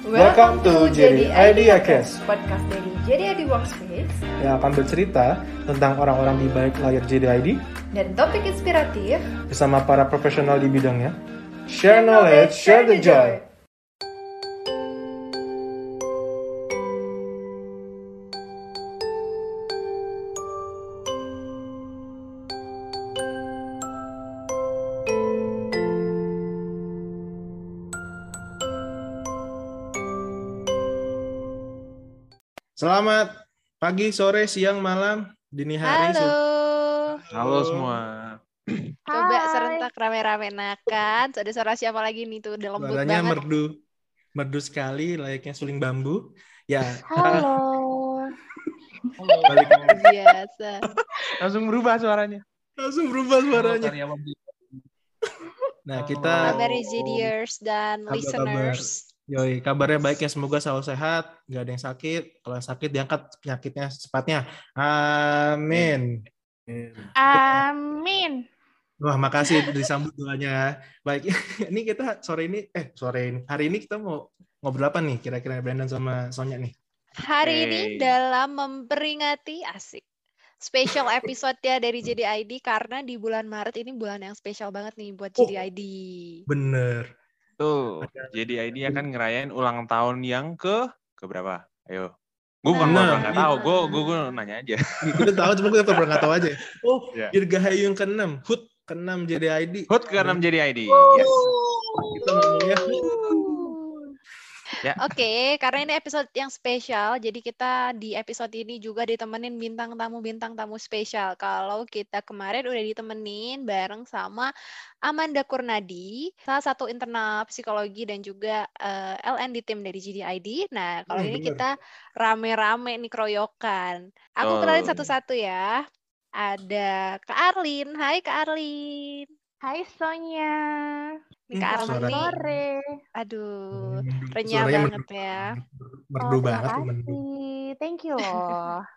Welcome to Jadi Idea Cast, podcast. Dari Jadi ID Workspace yang akan bercerita tentang orang-orang di balik layar JDID dan topik inspiratif. Bersama para profesional di bidangnya. Share knowledge, share the joy. Selamat pagi, sore, siang, malam, dini hari. Halo. Halo semua. Coba Hai. serentak rame-rame nakan. Ada suara siapa lagi nih tuh? Udah lembut Suaranya banget. merdu, merdu sekali, layaknya suling bambu. Ya, Halo balik Biasa. Langsung berubah suaranya. langsung berubah suaranya. Nah, kita Kabar Zediers dan Kabar-kabar. listeners. Yoi, kabarnya baik ya semoga selalu sehat, nggak ada yang sakit. Kalau yang sakit diangkat penyakitnya secepatnya. Amin. Amin Wah, makasih disambut doanya. Baik, ini kita sore ini, eh sore ini, hari ini kita mau ngobrol apa nih kira-kira Brandon sama Sonya nih? Hari ini Hey. dalam memperingati asik. Special episode ya dari JDID karena di bulan Maret ini bulan yang spesial banget nih buat Oh. JDID. Bener. Tuh, jadi ID akan ngerayain ulang tahun yang ke ke berapa? Ayo. Gue bukan Nah. nggak tahu, gue gue gue nanya aja. Kita tahu, cuma kita pernah nggak tahu aja. Oh, Ya. Dirgahayu yang ke-6, HUT ke-6 jadi ID. Hut ke enam jadi ID. Yes. Kita ngomongnya Ya. Oke, karena ini episode yang spesial, jadi kita di episode ini juga ditemenin bintang tamu bintang tamu spesial. Kalau kita kemarin udah ditemenin bareng sama Amanda Kurnadi, salah satu internal psikologi dan juga eh, LN di tim dari GDID. Nah, kalau Hmm, ini bener. kita rame-rame nih keroyokan. Aku Oh. kenalin satu-satu ya. Ada Kak Arlin. Hai Kak Arlin. Hai Sonya Kak Arlin nih, Sore aduh, Merdu- renyah suaranya banget merdu- ya. Merdu Oh, banget, terima merdu. kasih. Thank you loh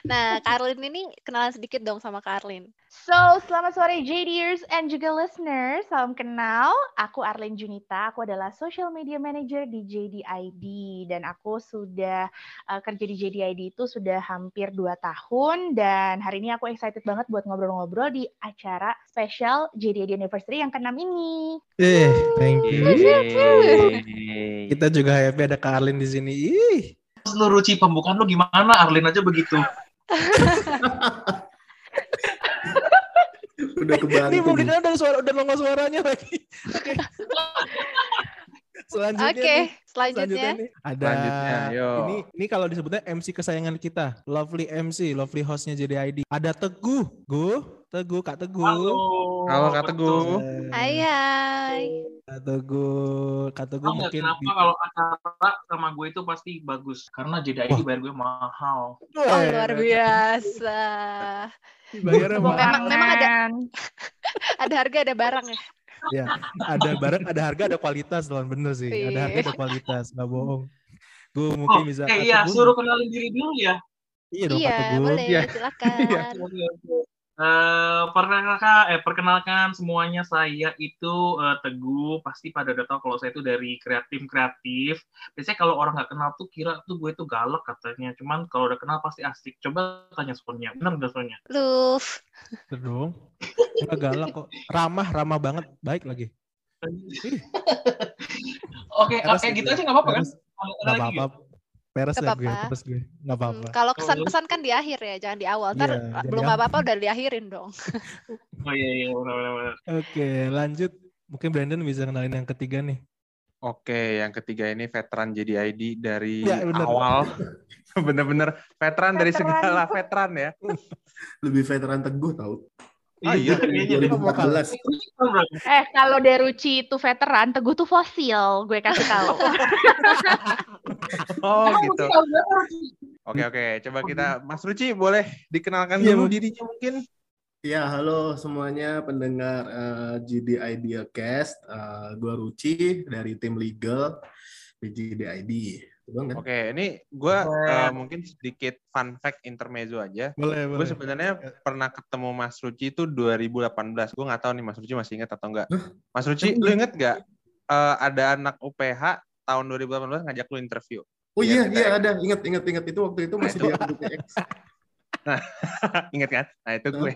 Nah, Karlin ini kenalan sedikit dong sama Karlin. So, selamat sore JDers and juga listeners. Salam kenal. Aku Arlene Junita. Aku adalah Social Media Manager di JDID. Dan aku sudah uh, kerja di JDID itu sudah hampir 2 tahun. Dan hari ini aku excited banget buat ngobrol-ngobrol di acara spesial JDID Anniversary yang ke-6 ini. Eh, thank you. Yeay. Kita juga happy ada Kak Arlin di sini. Ih, lu Ruci pembukaan lu gimana Arlin aja begitu udah kebantu. Ini dikenal dari suara udah nongol suaranya lagi. Oke. Selanjutnya Oke, nih, selanjutnya. nih ada Selanjutnya, yo. ini ini kalau disebutnya MC kesayangan kita, lovely MC, lovely hostnya jadi ID. Ada Teguh, Gu, Teguh, Kak Teguh. halo Halo, Kak Teguh. Hai hai. Kak Teguh, Kak Teguh mungkin kenapa kalau acara sama gue itu pasti bagus karena jadi ID bayar gue mahal Oh, luar biasa. Dibayarnya Memang- mahal. memang ada ada harga ada barang ya. Ya, ada barang, ada harga, ada kualitas, lawan bener sih. Ada harga, Iya. ada kualitas, nggak bohong. Gue oh mungkin bisa. eh Kak iya suruh kenalin diri dulu ya Iya dong, Kak Iya, Teguh. boleh, Iya. silakan. Eh, perkenalkan eh perkenalkan semuanya saya itu eh, Teguh pasti pada udah tahu kalau saya itu dari kreatif kreatif biasanya kalau orang nggak kenal tuh kira tuh gue tuh galak katanya cuman kalau udah kenal pasti asik coba tanya Sonya benar nggak Sonya Luf. Bener dong. Enggak galak kok. Ramah, ramah banget. Baik lagi. oke oke ya gitu aja nggak apa-apa kan Nggak apa-apa. Peres Nggak ya gue, apa-apa. peres gue. Nggak Hmm, apa-apa. kalau kesan-kesan kan di akhir ya, jangan di awal. Ntar Iya, jangan belum apa-apa udah diakhirin dong. oh iya iya benar benar. Oke, lanjut. Mungkin Brandon bisa kenalin yang ketiga nih. Oke, yang ketiga ini veteran jadi ID dari Ya, bener. awal. Bener-bener veteran dari Veteran. segala veteran ya. lebih veteran teguh tau Ah, iya. Kayaknya deh. 2014 Eh, kalau Deruci itu veteran, Teguh tuh fosil, gue kasih tahu. Oh gitu. Oke oke, coba kita Mas Ruci boleh dikenalkan Iya, dulu dirinya mungkin. Ya, halo semuanya pendengar eh, GD Idea Cast. Eh, gua Ruci dari tim legal di GD ID. Kan? Oke, ini gue Boleh. mungkin sedikit fun fact intermezzo aja. Boleh, Gue boleh. sebenarnya pernah ketemu Mas Ruci itu 2018. Gue nggak tahu nih Mas Ruci masih ingat atau enggak. Mas Ruci, lu inget nggak eh, ada anak UPH tahun 2018 ngajak lu interview. Oh Iya, iya, iya ada. Ingat, ingat, ingat. Itu waktu itu masih di RBTX. Ingat kan? Nah itu gue.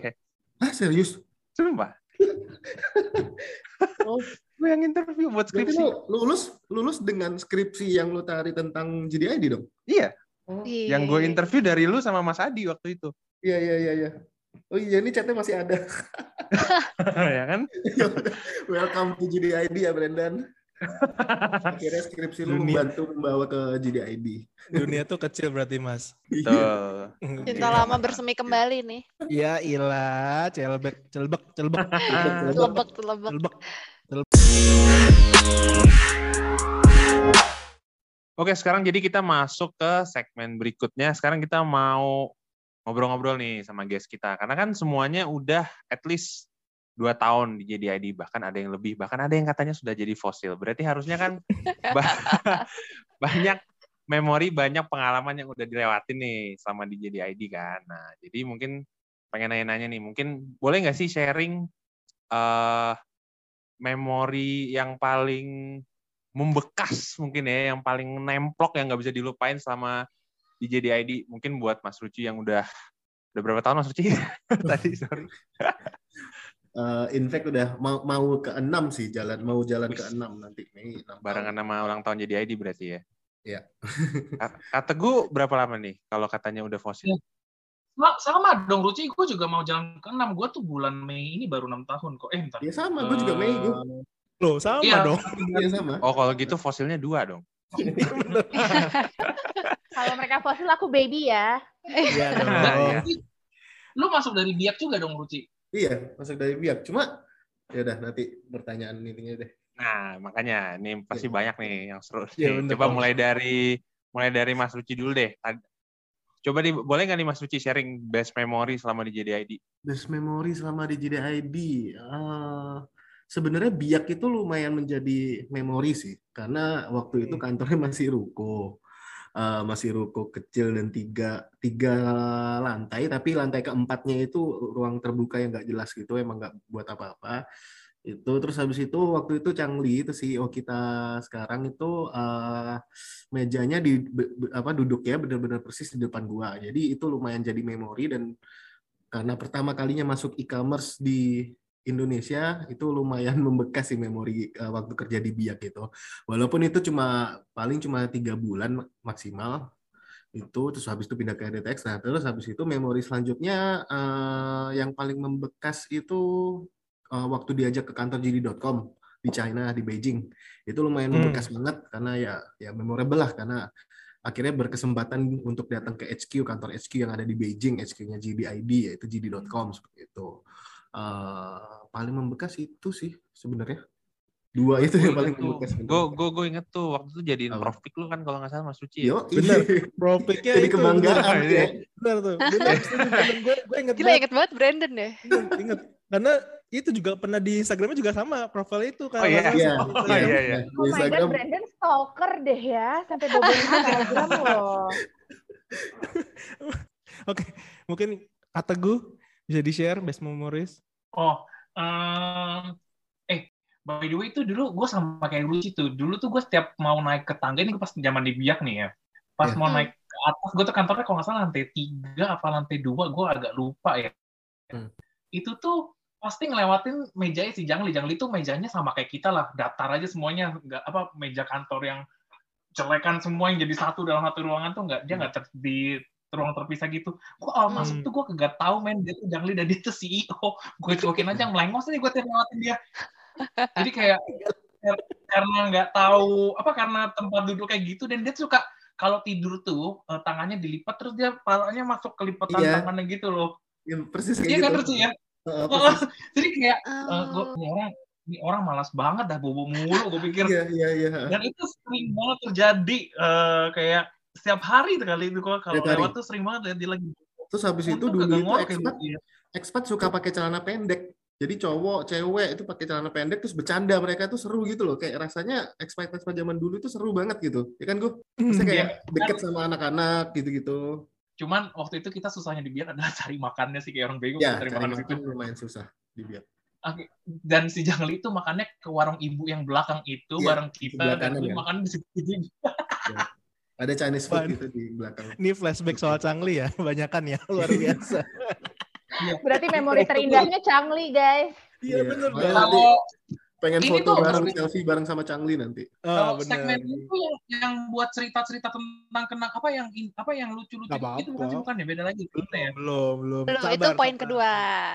Ah, serius? Sumpah. Oh, Gue yang interview buat berarti skripsi. lu lulus lulus dengan skripsi yang lu tari tentang GDID dong? Iya, Oh, Iya, yang gue iya. interview dari lu sama Mas Adi waktu itu. iya, iya, iya, iya. Oh iya, ini chatnya masih ada. ya kan? Welcome to GDID ya, Brendan. Akhirnya skripsi lu Dunia. membantu membawa ke GDID. Dunia tuh kecil berarti mas. Iya. Tuh. Cinta lama bersemi kembali nih. Ya ilah, celbek, celbek, celbek, Telebek, telebek. celbek. Oke, sekarang jadi kita masuk ke segmen berikutnya. Sekarang kita mau ngobrol-ngobrol nih sama guest kita. Karena kan semuanya udah at least dua tahun di JDID, bahkan ada yang lebih, bahkan ada yang katanya sudah jadi fosil. Berarti harusnya kan ba- banyak memori, banyak pengalaman yang udah dilewatin nih selama di JDID kan. Nah, jadi mungkin pengen nanya-nanya nih, mungkin boleh nggak sih sharing eh memori yang paling membekas mungkin ya, yang paling nemplok yang nggak bisa dilupain selama di JDID. Mungkin buat Mas Ruci yang udah udah berapa tahun Mas Ruci? Tadi sorry. Eh, in fact udah mau mau ke enam sih jalan mau jalan ke enam nanti Mei enam Barengan nama ulang tahun JDID berarti ya. Iya. Ka- Kata gue berapa lama nih kalau katanya udah fosil? Nah, sama dong, Ruci. Gue juga mau jalan ke 6. Gue tuh bulan Mei ini baru 6 tahun kok. Eh, bentar. Ya sama, gue juga Mei gue. Loh sama Iya. dong. Iya sama. Oh kalau gitu fosilnya dua dong. Kalau mereka fosil aku baby ya. Iya dong. Nah, iya. Lu masuk dari biak juga dong, Ruci. Iya masuk dari biak. Cuma ya udah nanti pertanyaan intinya deh. Nah makanya ini pasti banyak nih yang seru. Nih. bener, Coba Om. mulai dari mulai dari Mas Ruci dulu deh. Coba di, boleh nggak nih Mas Ruci sharing best memory selama di JDID? Best memory selama di JDID. Eh, sebenarnya biak itu lumayan menjadi memori sih, karena waktu itu kantornya masih ruko, Eh, masih ruko kecil dan tiga tiga lantai, tapi lantai keempatnya itu ruang terbuka yang nggak jelas gitu, emang nggak buat apa-apa. Itu terus habis itu waktu itu Changli itu CEO kita sekarang itu eh, mejanya di be- apa duduk ya benar-benar persis di depan gua. Jadi itu lumayan jadi memori dan karena pertama kalinya masuk e-commerce di Indonesia itu lumayan membekas sih memori eh, waktu kerja di Biak gitu. Walaupun itu cuma paling cuma tiga bulan mak- maksimal itu terus habis itu pindah ke RDTX. Nah terus habis itu memori selanjutnya eh, yang paling membekas itu eh, waktu diajak ke kantor JD.com di China di Beijing itu lumayan Hmm. membekas banget karena ya ya memorable lah karena akhirnya berkesempatan untuk datang ke HQ kantor HQ yang ada di Beijing HQ-nya GDID yaitu GD.com seperti itu Eh, paling membekas itu sih sebenarnya dua itu yang paling membekas Gue gue gue inget tuh waktu itu jadiin Apa? profik lu kan kalau nggak salah Mas Ruci. ya? Yo, Bener. Profitnya Jadi itu, kebanggaan bener. ya. Bener tuh. Gue gue inget Gila banget. inget banget Brandon deh. Inget, inget. Karena itu juga pernah di Instagramnya juga sama profil itu kan. Oh, iya. Iya, Oh, iya, iya. Oh my god, Brandon stalker deh ya, sampai bobo Instagram loh. Oke, mungkin kata gue bisa di-share best memories. Oh, eh, eh, by the way itu dulu gue sama kayak Ruci tuh. Dulu tuh gue setiap mau naik ke tangga ini pas zaman di biak nih ya. Pas Iya. mau Hmm. naik ke atas, gue tuh kantornya kalau nggak salah lantai tiga apa lantai dua, gue agak lupa ya. Hmm. Itu tuh pasti ngelewatin mejanya si Jangli. Jangli tuh mejanya sama kayak kita lah, datar aja semuanya, nggak apa meja kantor yang celekan semua yang jadi satu dalam satu ruangan tuh nggak dia nggak ter- di ruang terpisah gitu. Gue awal Hmm. masuk tuh gue kagak tahu men dia tuh Jangli dan dia tuh CEO. Gue cuekin aja melengos nih gue tiap dia. Jadi kayak kar- karena nggak tahu apa karena tempat duduk kayak gitu dan dia suka kalau tidur tuh eh, tangannya dilipat terus dia palanya masuk ke lipatan Iya. tangannya gitu loh. Ya, persis kayak Iya kan gitu. terus ya. Heeh, persis. Jadi kayak eh, gue Oh. ini orang ini orang malas banget dah bobo mulu gue pikir. Iya, iya, iya. Dan itu sering banget terjadi eh, kayak setiap hari kali itu kalau lewat tuh sering banget lihat dia lagi. Terus habis itu dulu itu expat, ya. expat suka pakai celana pendek. Jadi cowok, cewek itu pakai celana pendek terus bercanda mereka tuh seru gitu loh. Kayak rasanya expat expat zaman dulu itu seru banget gitu. Ya kan gue Maksudnya kayak Iya. deket sama anak-anak gitu-gitu. Cuman waktu itu kita susahnya di biar adalah cari makannya sih kayak orang bego Ya, cari cari makan makan lumayan susah di biak. Oke. Dan si Jangli itu makannya ke warung ibu yang belakang itu Iya, bareng kita dan ya. makan di situ juga. Ada Chinese food gitu di belakang. Ini flashback soal Changli ya, banyakan ya, luar biasa. Berarti memori terindahnya Changli, guys. Iya nanti Kalau pengen Ini foto tuh- bareng selfie bareng sama Changli nanti. Ah, kalau segmen itu yang, yang buat cerita-cerita tentang kena apa yang in- apa yang lucu-lucu itu bukan sih bukan ya beda lagi Belum, ya? belum, belum. Belum, Sabar, itu poin sabar. kedua.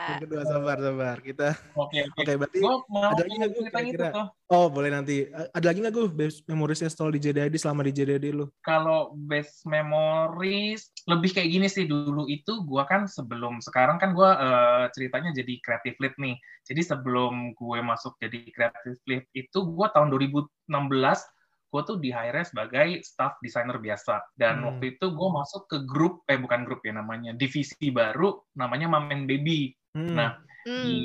Poin kedua, sabar, sabar. Kita, Oke oke. oke, berarti, Gue mau ada lagi nggak, Gu, cerita itu kira-kira? tuh. oh boleh nanti. Ada lagi nggak gue best memorisnya soal di JDID selama di JDID lu? Kalau best memories lebih kayak gini sih dulu itu gua kan sebelum sekarang kan gua eh, ceritanya jadi creative lead nih. Jadi sebelum gue masuk jadi creative lead itu gua tahun 2016 gue tuh di hire sebagai staff designer biasa dan Hmm. waktu itu gue masuk ke grup eh bukan grup ya namanya divisi baru namanya Mom and Baby Hmm. Nah, Hmm. di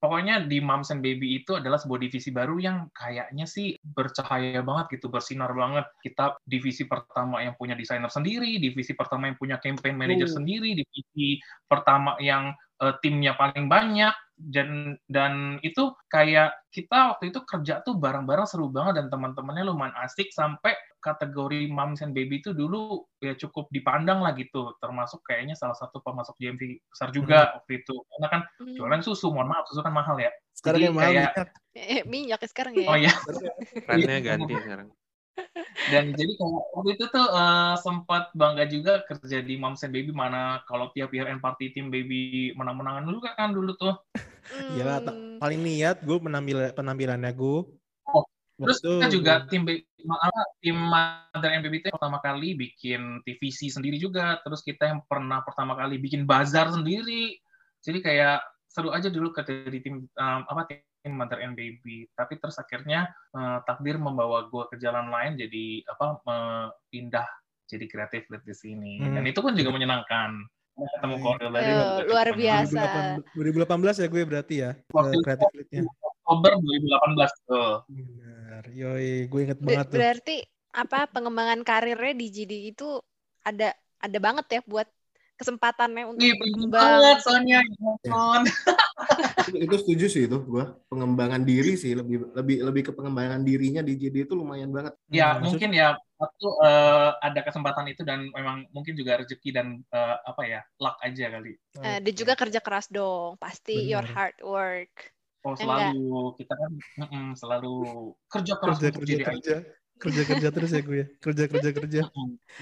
pokoknya di Moms and Baby itu adalah sebuah divisi baru yang kayaknya sih bercahaya banget gitu, bersinar banget. Kita divisi pertama yang punya desainer sendiri, divisi pertama yang punya campaign manager Oh. sendiri, divisi pertama yang eh, timnya paling banyak dan dan itu kayak kita waktu itu kerja tuh bareng-bareng seru banget dan teman-temannya lumayan asik sampai kategori Moms and Baby itu dulu ya cukup dipandang lah gitu termasuk kayaknya salah satu pemasok GMV besar juga waktu itu karena kan Hmm. jualan susu mohon maaf susu kan mahal ya Sekarang jadi yang mahal kayak- minyak. Eh, minyak ya sekarang ya. oh ya Iya. ganti sekarang. Dan jadi kayak waktu itu tuh eh, sempat bangga juga kerja di Moms and Baby mana kalau tiap year end party tim baby menang-menangan dulu kan dulu tuh Iya, Hmm. paling niat gue penampilan penampilannya gue. Oh, terus Waktu- kita juga tim ba- ma- apa, tim Mother and Baby itu pertama kali bikin TVC sendiri juga terus kita yang pernah pertama kali bikin bazar sendiri jadi kayak seru aja dulu kerja di tim um, apa tim Mother and Baby tapi terus akhirnya eh, takdir membawa gue ke jalan lain jadi apa eh, pindah jadi kreatif lead di sini Hmm. dan itu pun juga menyenangkan ketemu Hmm. Korel tadi juga luar biasa. 2018 ya gue berarti ya, Waktu itu- kreatif lead-nya. Oktober 2018 tuh Benar, yoi, gue inget Ber- banget tuh. berarti apa pengembangan karirnya di GD itu ada ada banget ya buat kesempatannya untuk Wih, pengen berkembang. banget Sonya. ya itu, itu setuju sih itu gua pengembangan diri sih lebih lebih lebih ke pengembangan dirinya di JD itu lumayan banget Ya Hmm, maksud- mungkin ya waktu eh, ada kesempatan itu dan memang mungkin juga rezeki dan eh, apa ya luck aja kali. Eh, dan juga kerja keras dong, pasti your Benar. hard work. Oh Enggak. selalu kita kan mm-mm, selalu kerja keras kerja untuk kerja jadi kerja kerja kerja terus ya gue ya kerja kerja kerja.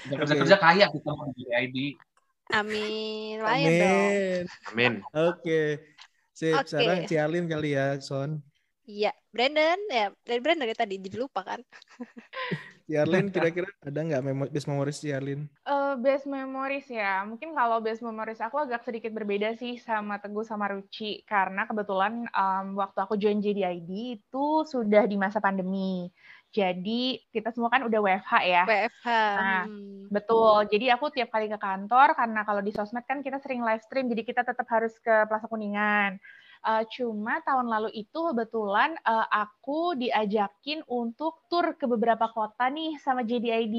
Kerja kerja kerja kaya kita mau jadi ID. Amin, dong. amin Amin. oke sip Oke. sekarang Cialin kali ya Son Iya, Brandon ya, dari Brandon dari tadi jadi lupa kan. Cialin kira-kira ada nggak memo best memories Cialin Eh, best memories ya. Mungkin kalau best memories aku agak sedikit berbeda sih sama Teguh sama Ruci karena kebetulan em, waktu aku join JDID itu sudah di masa pandemi. Jadi kita semua kan udah WFH ya. WFH. Nah, hmm. Betul. Jadi aku tiap kali ke kantor karena kalau di sosmed kan kita sering live stream, jadi kita tetap harus ke Plaza Kuningan. Eh, cuma tahun lalu itu kebetulan eh, aku diajakin untuk tur ke beberapa kota nih sama JDID.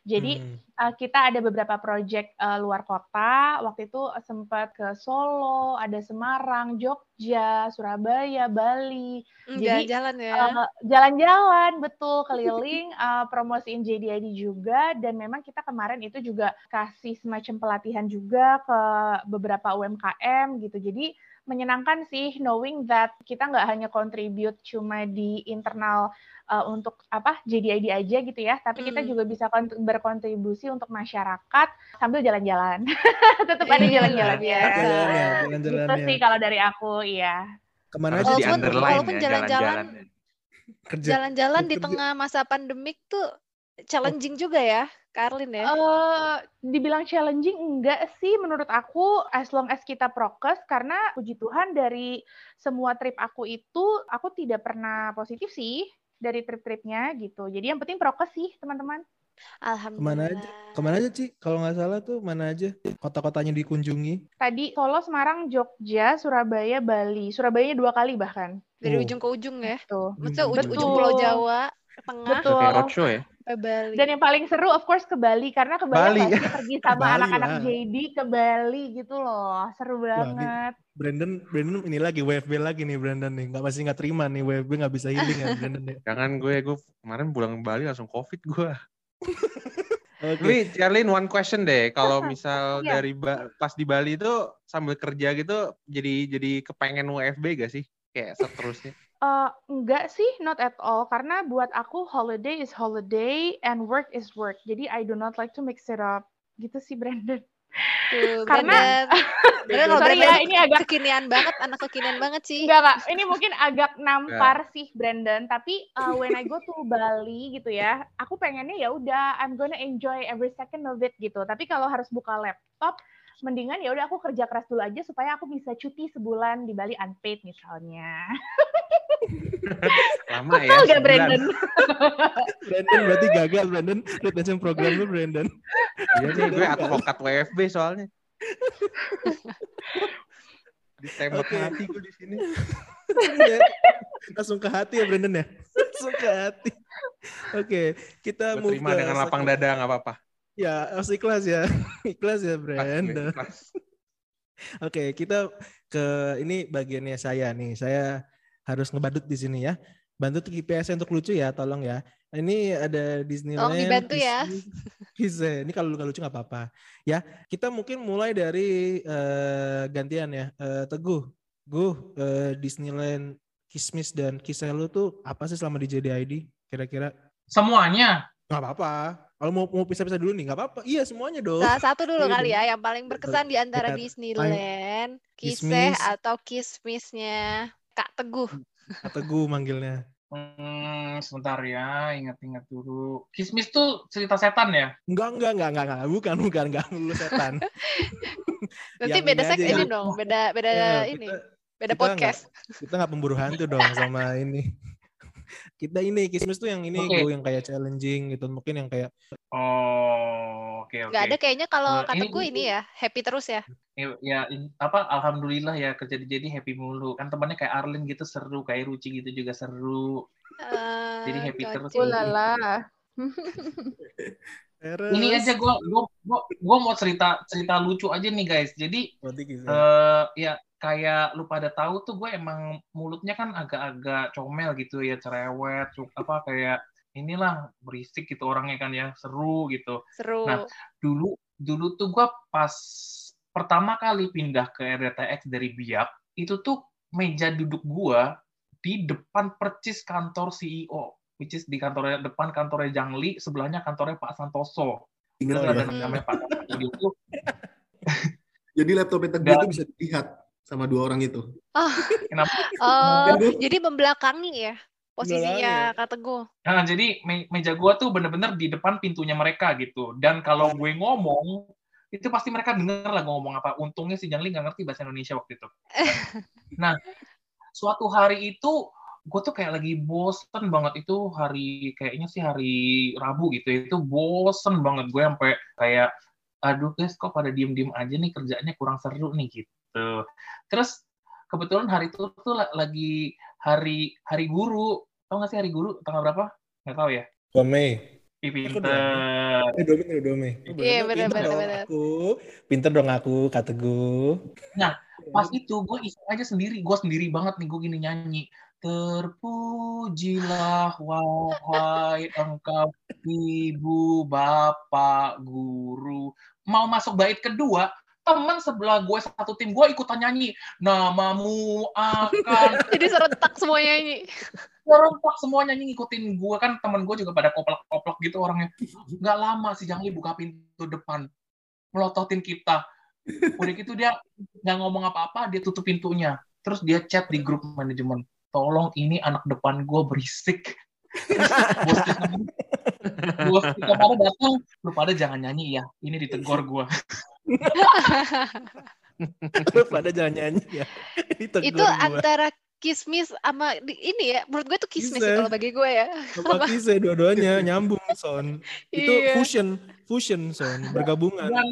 Jadi Hmm. uh, kita ada beberapa project uh, luar kota. Waktu itu sempat ke Solo, ada Semarang, Jogja, Surabaya, Bali. Hmm, jadi, Jalan-jalan ya. Uh, Jalan-jalan, betul keliling, uh, promosiin JDID juga. Dan memang kita kemarin itu juga kasih semacam pelatihan juga ke beberapa UMKM gitu. Jadi menyenangkan sih knowing that kita nggak hanya contribute cuma di internal uh, untuk apa JDID aja gitu ya, tapi kita Hmm. juga bisa kont- berkontribusi untuk masyarakat sambil jalan-jalan. Tetap ada Iya, jalan-jalannya. biasa. jalan-jalannya Gitu jalan-jalannya sih kalau dari aku, iya. ke mana aja di Walaupun- underline walaupun ya jalan-jalan- jalan-jalan. kerja Jalan-jalan di tengah masa pandemik tuh challenging juga ya, Karlin ya. Eh, dibilang challenging enggak sih menurut aku as long as kita prokes karena puji Tuhan dari semua trip aku itu aku tidak pernah positif sih dari trip-tripnya gitu. Jadi yang penting prokes sih teman-teman. Alhamdulillah. aja? ke mana aja Ci kalau nggak salah tuh mana aja kota-kotanya dikunjungi Tadi Solo, Semarang, Jogja, Surabaya, Bali. Surabayanya dua kali bahkan. Dari Oh. ujung ke ujung ya. Tuh. Maksudnya Betul. ujung, ujung Pulau Jawa ke tengah. Betul. Kayak roadshow ya. Ke Bali. Dan yang paling seru of course ke Bali karena ke Bali Bali. pergi sama anak-anak. JD ke Bali gitu loh. Seru banget. Brandon, Brandon ini lagi WFB lagi nih Brandon nih. Nggak masih nggak terima nih WFB nggak bisa healing ya Brandon ya. Jangan gue, gue kemarin pulang ke Bali langsung COVID gue. Oke. Tapi Charlene one question deh, kalau misal Iya. dari Ba- pas di Bali itu sambil kerja gitu jadi jadi kepengen WFB gak sih? Kayak seterusnya. Eh, enggak sih, not at all. Karena buat aku holiday is holiday and work is work. Jadi I do not like to mix it up. Gitu sih Brandon. Tuh, Karena- Brandon. Sorry ya, ini agak kekinian banget, anak kekinian banget sih. Enggak, Kak. Ini mungkin agak nampar sih, Brandon. Tapi uh, when I go to Bali gitu ya, aku pengennya ya udah I'm gonna enjoy every second of it gitu. Tapi kalau harus buka laptop, mendingan ya udah aku kerja keras dulu aja supaya aku bisa cuti sebulan di Bali unpaid misalnya. Lama ya. Betul gak. Brandon? Brandon berarti gagal Brandon retention program lu Brandon. Iya nih, gue advokat WFB soalnya. Ditembak Oke. hati gue di sini. Iya. Langsung ke hati ya Brandon ya. Langsung ke hati. Oke, kita Gue move terima ke dengan lapang dada nggak apa-apa. Ya, harus ikhlas ya. ikhlas ya ikhlas. Oke, kita ke ini bagiannya saya nih. Saya harus ngebadut di sini ya. Bantu tuh GPS untuk lucu ya, tolong ya. Ini ada Disneyland. dibantu ya. Kisah. Ini kalau nggak lucu nggak apa-apa. Ya, kita mungkin mulai dari eh, gantian ya. Eh, Teguh, Guh, eh, Disneyland Kismis dan kisah lu tuh apa sih selama di JDID? Kira-kira Semuanya. nggak apa-apa. Kalau mau mau pisah-pisah dulu nih nggak apa-apa. Iya semuanya dong. Salah satu dulu Iya kali dong. ya, yang paling berkesan di antara Kita- Disneyland, Kismis. Kiseh atau Kismisnya Kak Teguh. Atau Teguh manggilnya. Hmm, sebentar ya, ingat-ingat dulu. Kismis tuh cerita setan ya? Enggak, enggak, enggak, enggak, enggak. Bukan, bukan, enggak melulu setan. Nanti Yang beda seg aja, ini yang- dong, beda beda Ya, ini, kita- beda kita podcast. kita nggak pemburu hantu dong sama ini. Kita ini Kismis tuh yang ini Oke. gue yang kayak challenging gitu, mungkin yang kayak Oh, oke oke. Nggak ada kayaknya kalau Nah, Kak ini- Teguh ini ya, happy terus ya. Ya, ya, in- apa alhamdulillah ya kerja di jadi happy mulu. Kan temannya kayak Arlen gitu seru, kayak Ruci gitu juga seru. Eh, Jadi happy terus. Ulala. terus. Ini aja gua gua, gua mau cerita cerita lucu aja nih guys. Jadi Berarti gitu. eh ya kayak lu pada tahu tuh gue emang mulutnya kan agak-agak comel gitu ya cerewet apa kayak inilah berisik gitu orangnya kan ya seru gitu Seru. Nah, dulu dulu tuh gue pas pertama kali pindah ke RDTX dari Biak itu tuh meja duduk gua di depan percis kantor CEO which is di kantor depan kantornya Jangli sebelahnya kantornya Pak Santoso Ingat ya. ada Hmm. namanya Pak Santoso itu Jadi laptopnya Teguh itu bisa dilihat sama dua orang itu. kenapa Oh, Kan dia- jadi membelakangi ya posisinya. Kak Teguh. Nah, jadi me- meja gua tuh bener-bener di depan pintunya mereka gitu. Dan kalau gue ngomong, itu pasti mereka denger lah gue ngomong apa. Untungnya si Jangli nggak ngerti bahasa Indonesia waktu itu. Nah, suatu hari itu gue tuh kayak lagi bosen banget itu hari kayaknya sih hari Rabu gitu. Itu bosen banget gue sampai kayak aduh guys kok pada diem-diem aja nih kerjanya kurang seru nih gitu. Terus kebetulan hari itu tuh la- lagi hari hari guru. Tahu nggak sih hari guru tanggal berapa? Nggak tahu ya. Dome. Ih, Aku pinter. Eh, Dome, eh, Dome. Iya, bener, Pinter bener, dong bener. Aku, pinter dong aku, kata gue. Pas itu gue iseng aja sendiri, gue sendiri banget nih gue gini nyanyi. Terpujilah wahai engkau ibu bapak guru. Mau masuk bait kedua, teman sebelah gue satu tim gue ikutan nyanyi. Namamu akan Jadi serentak semuanya ini. serempak semua nyanyi ngikutin gue kan teman gue juga pada koplak-koplak gitu orangnya. Nggak lama si Jangli buka pintu depan, melototin kita. Udah gitu dia nggak ngomong apa-apa, dia tutup pintunya. Terus dia chat di grup manajemen, tolong ini anak depan gue berisik. Terus bos kita, bos kita pada datang, lu pada jangan nyanyi ya, ini ditegor gue. Lu pada jangan nyanyi ya. Itu gua. antara kismis sama ini ya, menurut gue tuh kismis kalau bagi gue ya. Sama kisah dua-duanya nyambung, Son. Itu Iya. fusion, fusion, Son. Bergabungan. Dan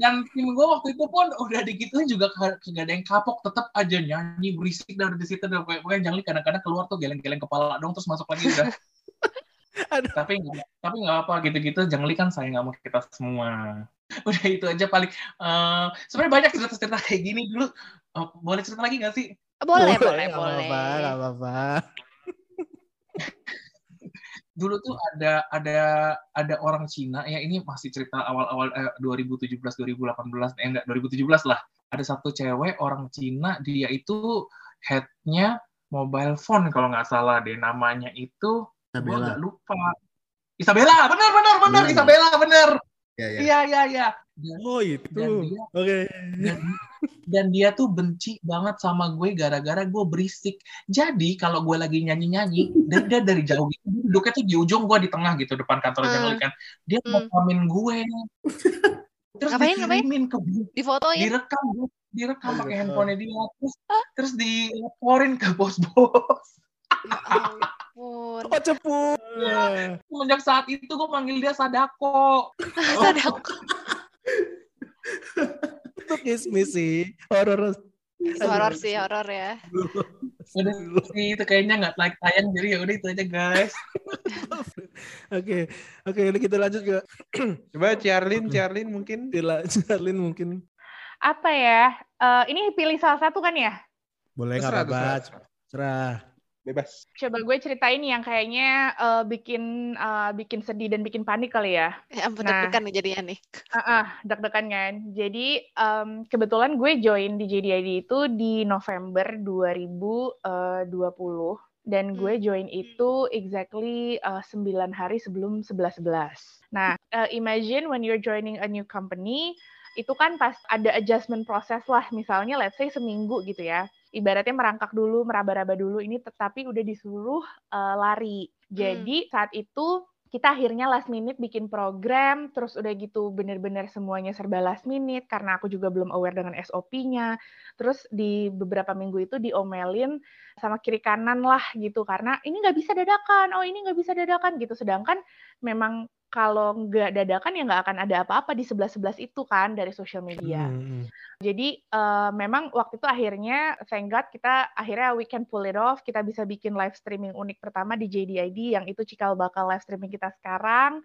dan tim gue waktu itu pun udah digituin juga kagak kagak ada yang kapok, tetap aja nyanyi berisik dari di situ. Dan pokoknya pokoknya jangan kadang-kadang keluar tuh geleng-geleng kepala dong, terus masuk lagi udah. Aduh. tapi nggak tapi nggak apa gitu-gitu jengli kan saya nggak mau kita semua udah itu aja paling Eh, sebenarnya banyak cerita-cerita kayak gini dulu Eh, boleh cerita lagi nggak sih Boleh, boleh, boleh. nggak apa-apa. dulu tuh ada ada ada orang Cina ya ini masih cerita awal-awal eh, 2017 2018 eh enggak 2017 lah ada satu cewek orang Cina dia itu headnya mobile phone kalau nggak salah deh namanya itu gue Isabella. nggak lupa Isabella benar benar benar Hmm. Isabella benar. Iya iya iya dan, Oh itu. dan dia Oke. dan, dan dia tuh benci banget sama gue gara-gara gue berisik. Jadi kalau gue lagi nyanyi-nyanyi, dan dia dari jauh gitu, duduknya tuh di ujung gue di tengah gitu depan kantor Hmm. Jangli kan. Dia Hmm. mau komen gue. Terus Ngapain, ngapain? dikirimin ke Difotoin. direkam direkam pakai handphonenya dia terus terus dilaporin ke bos-bos. Ya ampun. Oh cepu. Semenjak saat itu gue manggil dia Sadako. Sadako. Itu kismis sih. Horor. Horor sih, horor ya. Udah sih itu kayaknya nggak like tayang jadi ya udah itu aja guys. Oke. Oke, ini kita lanjut ke Coba Ciarlin, Ciarlin mungkin. Charlin mungkin. Apa ya? Eh, ini pilih salah satu kan ya? Boleh nggak Terserah, apa-apa. Cerah. Bebas. Coba gue ceritain yang kayaknya eh, bikin eh, bikin sedih dan bikin panik kali ya. Ya ampun, Nah. deg-degan nih jadinya nih. Ah, ah, deg-degan kan. Jadi em, kebetulan gue join di JDID itu di November 2020 dan gue join itu exactly eh, 9 hari sebelum 11-11. Nah, eh, imagine when you're joining a new company itu kan pas ada adjustment proses lah, misalnya let's say seminggu gitu ya. Ibaratnya merangkak dulu, meraba-raba dulu ini tetapi udah disuruh eh, lari. Jadi saat itu kita akhirnya last minute bikin program, terus udah gitu bener-bener semuanya serba last minute karena aku juga belum aware dengan SOP-nya. Terus di beberapa minggu itu diomelin sama kiri kanan lah gitu karena ini nggak bisa dadakan, oh ini nggak bisa dadakan gitu. Sedangkan memang kalau nggak dadakan ya nggak akan ada apa-apa di sebelah-sebelah itu kan dari sosial media. Hmm, Jadi eh, memang waktu itu akhirnya thank God kita akhirnya we can pull it off. Kita bisa bikin live streaming unik pertama di JDID yang itu cikal bakal live streaming kita sekarang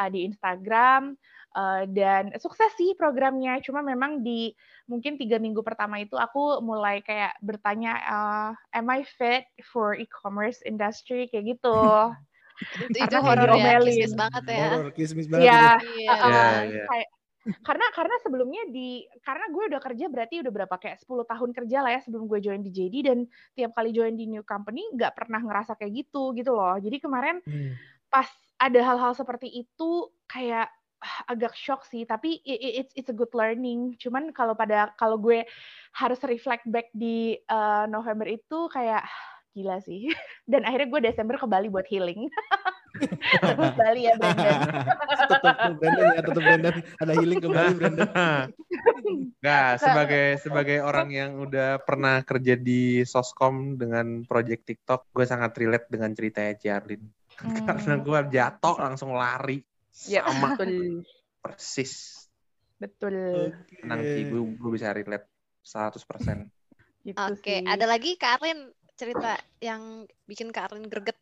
eh, di Instagram Eh, dan sukses sih programnya. Cuma memang di mungkin tiga minggu pertama itu aku mulai kayak bertanya eh, am I fit for e-commerce industry kayak gitu. Itu, itu horor ya, kismis banget ya. Horor, kismis banget. Iya. Iya. Uh, iya. kayak karena karena sebelumnya di karena gue udah kerja berarti udah berapa kayak 10 tahun kerja lah ya sebelum gue join di JD dan tiap kali join di new company nggak pernah ngerasa kayak gitu gitu loh. Jadi kemarin Hmm. pas ada hal-hal seperti itu kayak ah, agak shock sih tapi it's it's a good learning. Cuman kalau pada kalau gue harus reflect back di uh, November itu kayak ah, gila sih. Dan akhirnya gue Desember ke Bali buat healing. Terus Bali ya Brandon. Tetap Brandon ya, tetap Brandon. Ada healing kembali Brandon. Nggak, sebagai sebagai orang yang udah pernah kerja di Soskom dengan project TikTok, gue sangat relate dengan ceritanya Ciarlin. Karena Hmm. gue jatuh langsung lari. Ya, Sama betul. persis. Betul. Tenang Ci, gue, gue bisa relate 100%. Gitu Oke, sih. ada lagi Kak Arlin cerita yang bikin Kak Arlin greget?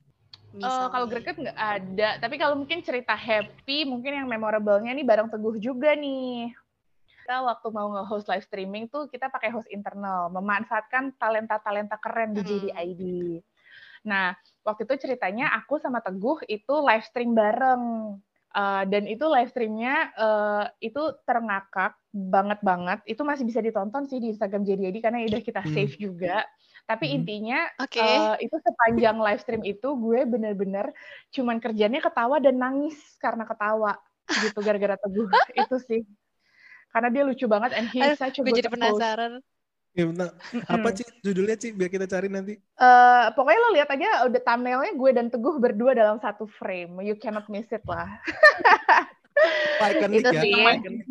Misalnya. kalau greget nggak ada, tapi kalau mungkin cerita happy, mungkin yang memorable-nya nih bareng Teguh juga nih. Kita waktu mau nge-host live streaming tuh kita pakai host internal, memanfaatkan talenta-talenta keren di Hmm. JDID. Nah, waktu itu ceritanya aku sama Teguh itu live stream bareng. Eh, dan itu live streamnya eh, itu terngakak banget banget. Itu masih bisa ditonton sih di Instagram JDID karena udah kita Hmm. save juga. Tapi Hmm. intinya Oke. Eh, itu sepanjang live stream itu gue bener-bener cuman kerjanya ketawa dan nangis karena ketawa gitu gara-gara teguh itu sih karena dia lucu banget and he's Aduh, such a gue good jadi penasaran. Ya, bentar. Apa sih judulnya sih biar kita cari nanti? Eh, pokoknya lo lihat aja udah thumbnailnya gue dan teguh berdua dalam satu frame you cannot miss it lah Iconic Itu ya. sih. Iconic.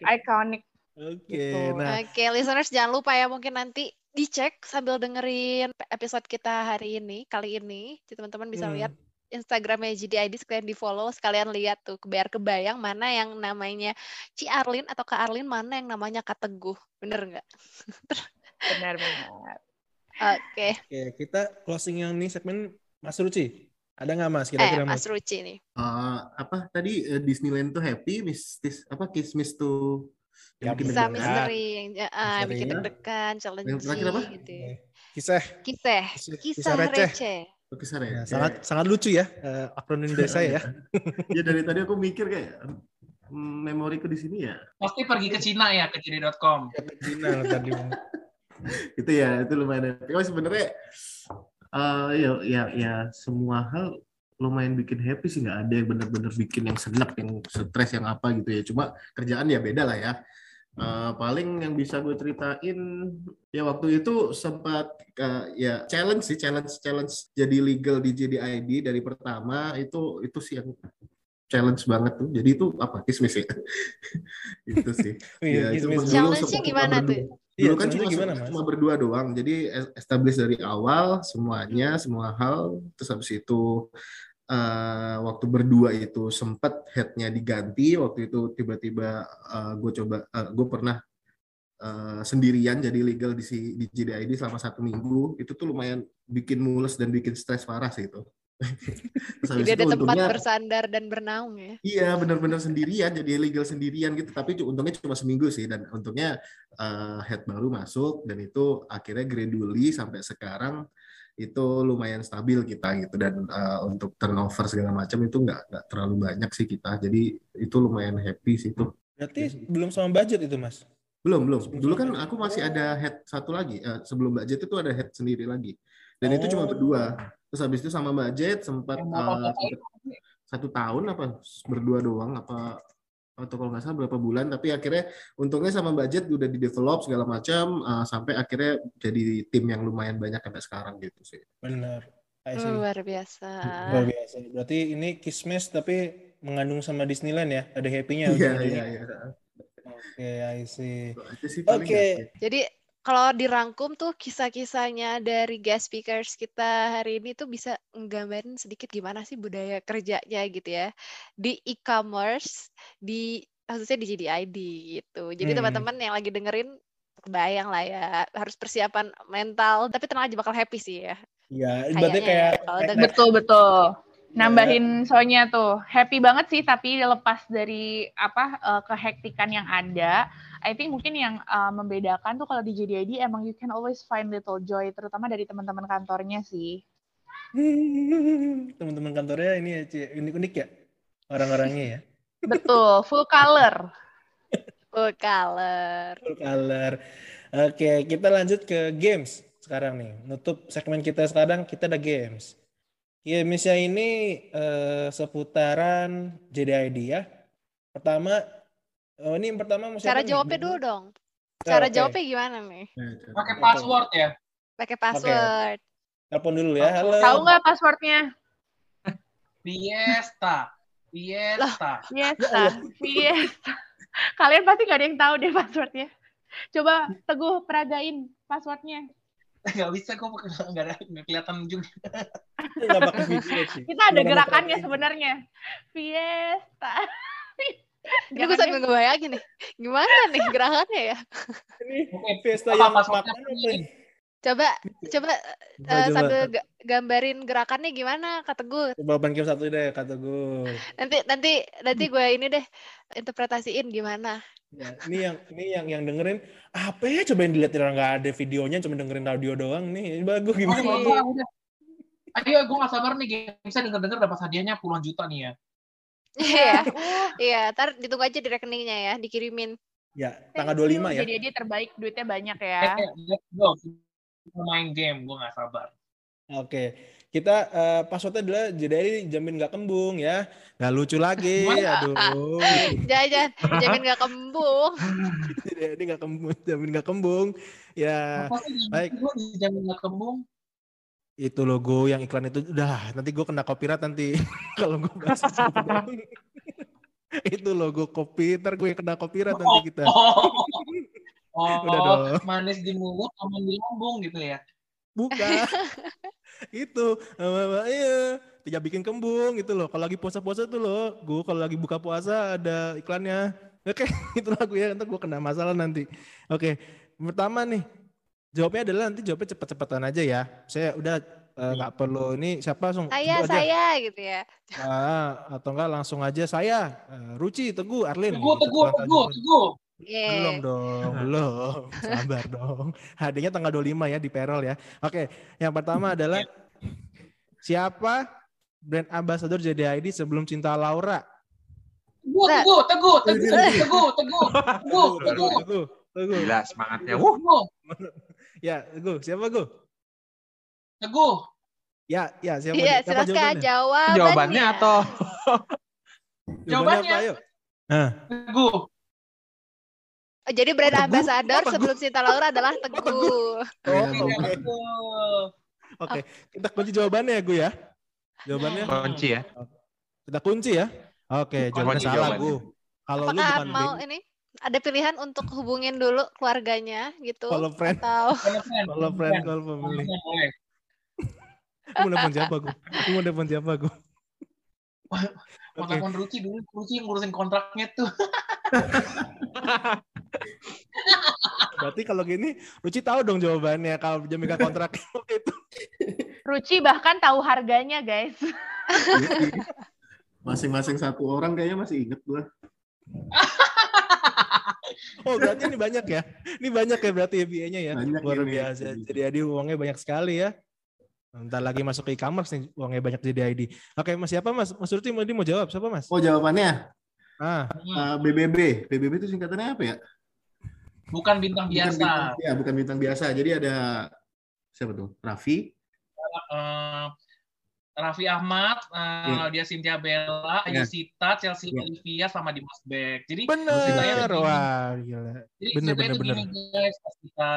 Iconic. Oke, Gitu. nah Oke, listeners jangan lupa ya mungkin nanti dicek sambil dengerin episode kita hari ini, kali ini. Jadi teman-teman bisa Hmm. lihat Instagramnya GDID sekalian di follow, sekalian lihat tuh biar kebayang mana yang namanya Ci Arlin atau Kak Arlin, mana yang namanya Kak Teguh. Bener nggak? benar-benar Oke. Oke, kita closing yang ini segmen Mas Ruci. Ada nggak mas Eh, kira-kira Mas mas? Ruci nih. Eh, apa tadi eh, Disneyland tuh happy, mistis apa kismis tuh Ya, yang bikin Kisah Bener. deg-degan. misteri yang ah, bikin deg-degan, terakhir apa? challenging gitu ya. Kisah. Kisah, Kisah- kisah kisah receh. receh. Oh, kisah Ya, receh. sangat sangat lucu ya eh, akronim dari saya ya. ya dari tadi aku mikir kayak hmm, memoriku di sini ya Pasti pergi ke Cina ya, ke cina.com. Ya, ke Cina tadi. itu ya itu lumayan. Oh sebenarnya eh ya ya ya semua hal lumayan bikin happy sih nggak ada yang benar-benar bikin yang senek yang stres yang apa gitu ya cuma kerjaan ya beda lah ya Eh, paling yang bisa gue ceritain ya waktu itu sempat eh, ya challenge sih challenge challenge jadi legal di JDID dari pertama itu itu sih yang challenge banget tuh jadi itu apa kismis ya itu sih Iya, itu kismis. dulu Challenge-nya gimana berdua. tuh? Iya, Dulu kan cuma gimana, Mas? cuma berdua doang. Jadi es- establish dari awal semuanya, semua hal. Terus habis itu eh, waktu berdua itu sempat headnya diganti. Waktu itu tiba-tiba gue coba, gue pernah eh, sendirian jadi legal di si di JDID selama satu minggu. Itu tuh lumayan bikin mules dan bikin stres parah sih itu. Jadi ada tempat untungnya bersandar dan bernaung ya. Iya benar-benar sendirian jadi legal sendirian gitu tapi untungnya cuma seminggu sih dan untungnya eh, head baru masuk dan itu akhirnya gradually sampai sekarang itu lumayan stabil kita gitu. Dan eh, untuk turnover segala macam itu nggak nggak terlalu banyak sih kita. Jadi itu lumayan happy sih itu Berarti belum sama budget itu mas? belum belum. Dulu kan aku masih ada head satu lagi. Eh, sebelum budget itu ada head sendiri lagi. Dan itu cuma Oh. berdua. Terus habis itu sama budget sempat sempet satu tahun apa? Berdua doang apa atau kalau nggak salah berapa bulan tapi akhirnya untungnya sama budget udah di develop segala macam eh, sampai akhirnya jadi tim yang lumayan banyak sampai sekarang gitu sih Benar. Luar biasa. Luar biasa. Berarti ini kismis tapi mengandung sama Disneyland ya? Ada happy-nya iya iya iya Oke, I see. Oke. paling ya. Jadi kalau dirangkum tuh kisah-kisahnya dari guest speakers kita hari ini tuh bisa nggambarin sedikit gimana sih budaya kerjanya gitu ya di e-commerce di khususnya di JDID gitu. Jadi Hmm. teman-teman yang lagi dengerin kebayang lah ya harus persiapan mental tapi tenang aja bakal happy sih ya. Ya, berarti kayak ya, kayak- denger. Betul betul. Nambahin soalnya tuh happy banget sih tapi lepas dari apa eh, kehektikan yang ada, I think mungkin yang eh, membedakan tuh kalau di JDID emang you can always find little joy terutama dari teman-teman kantornya sih. teman-teman kantornya ini ya, unik-unik ya orang-orangnya ya. Betul, full color. Full color. Full color. Oke, kita lanjut ke games sekarang nih. Nutup segmen kita sekarang kita ada games. Gamesnya ini eh, seputaran JDID ya. Pertama, oh ini yang pertama mau Cara nih? jawabnya dulu dong. Oh, Cara oke. jawabnya gimana nih? Pakai password ya. Pakai password. Telepon dulu ya. Halo. Tahu nggak passwordnya? Fiesta. Fiesta. Fiesta, Fiesta. Kalian pasti nggak ada yang tahu deh passwordnya. Coba Teguh peragain passwordnya. Gak bisa gue nggak ada nggak kelihatan juga. Kita ada gerakannya sebenarnya. Fiesta. Ini gue sambil ngebayangin nih. Gimana nih gerakannya ya? Ini Fiesta apa yang makan? Coba coba Coba, eh, coba. sambil ga- gambarin gerakannya gimana kata gue. Coba game satu deh kata gue. Nanti nanti nanti gue ini deh interpretasiin gimana. Ya, ini yang ini yang yang dengerin apa ya coba yang dilihat orang nggak ada videonya cuma dengerin audio doang nih. Ini bagus Oh, gimana? iya, gua udah. Ayo, gue gak sabar nih. Bisa denger-denger dapat hadiahnya puluhan juta nih ya. Iya. Iya, ntar ditunggu aja di rekeningnya ya, dikirimin. Ya, tanggal 25 ya. Jadi dia terbaik, duitnya banyak ya. Eh, let's go. Kita main game. Gue gak sabar. Oke. Kita eh, passwordnya adalah jadi jamin nggak kembung ya. Nggak lucu lagi. Aduh. Jangan, jamin gak kembung. Jadi nggak kembung, jamin nggak kembung. Ya, baik. gue dijamin gak kembung? Itu logo yang iklan itu. Udah nanti gue kena copyright nanti. Kalau gue bahas itu. logo kopi. Ntar gue kena copyright nanti kita. Oh, oh Udah dong. manis di mulut, aman di lambung gitu ya. buka itu. Eh, iya. Tidak bikin kembung gitu loh. Kalau lagi puasa-puasa tuh loh gue kalau lagi buka puasa ada iklannya. Oke itu lagu ya ntar gue kena masalah nanti. Oke pertama nih jawabnya adalah nanti jawabnya cepet-cepetan aja ya saya udah eh, nggak perlu ini siapa langsung Saya, Teguh aja. saya gitu ya. Ah, atau enggak langsung aja saya Eh, Ruci Teguh Arlin Teguh, gitu. teguh, teguh, 17. teguh. Iya. belum dong belum sabar dong hadiahnya tanggal 25 ya di perol ya oke yang pertama adalah siapa brand ambassador JDID sebelum cinta Laura Teguh, Nah. teguh, teguh, teguh, teguh, teguh, teguh, Teguh, teguh, Teguh, Teguh. Gila semangatnya. Wuh. teguh, ya Teguh siapa Teguh teguh. ya ya siapa Iya, siapa silakan jawabannya. Jawabannya atau jawabannya Jawabannya. apa ayo nah Teguh. Oh, jadi brand Oh, Teguh? ambassador Oh, Teguh. sebelum Cinta Laura adalah Teguh. oh Iya, oke Betul. oke kita kunci jawabannya ya Gu ya jawabannya kunci ya? kita kunci ya oke jawabannya Kunci salah jawabannya. Gu kalau lu bukan mau ini ada pilihan untuk hubungin dulu keluarganya gitu Follow friend. atau Follow friend, kalau friend call Follow family mau nelfon siapa gue? Mau nelfon siapa gue? Mau telepon Ruci dulu, Ruci yang ngurusin kontraknya tuh. Berarti kalau gini, Ruci tahu dong jawabannya kalau Jamika kontrak itu. Ruci bahkan tahu harganya, guys. Masing-masing satu orang kayaknya masih inget gua. Oh berarti ini banyak ya? Ini banyak ya berarti ya biayanya ya? Banyak Luar ini. biasa. Jadi ID uangnya banyak sekali ya. Ntar lagi masuk ke e-commerce nih uangnya banyak jadi ID. Oke mas siapa mas? Mas Ruti mau mau jawab siapa mas? Oh jawabannya Ah eh, BBB. BBB itu singkatannya apa ya? Bukan bintang Bukan biasa. bintang- ya bukan bintang biasa. Jadi ada siapa tuh? Raffi. Eh, Raffi Ahmad, eh, Iya. Nadia Cynthia Bella, Iya. Ayu Sita, Chelsea Iya. Olivia, sama Dimas Beck. Jadi bener. Wah gila. Jadi Bener, bener, tuh gini guys, pas kita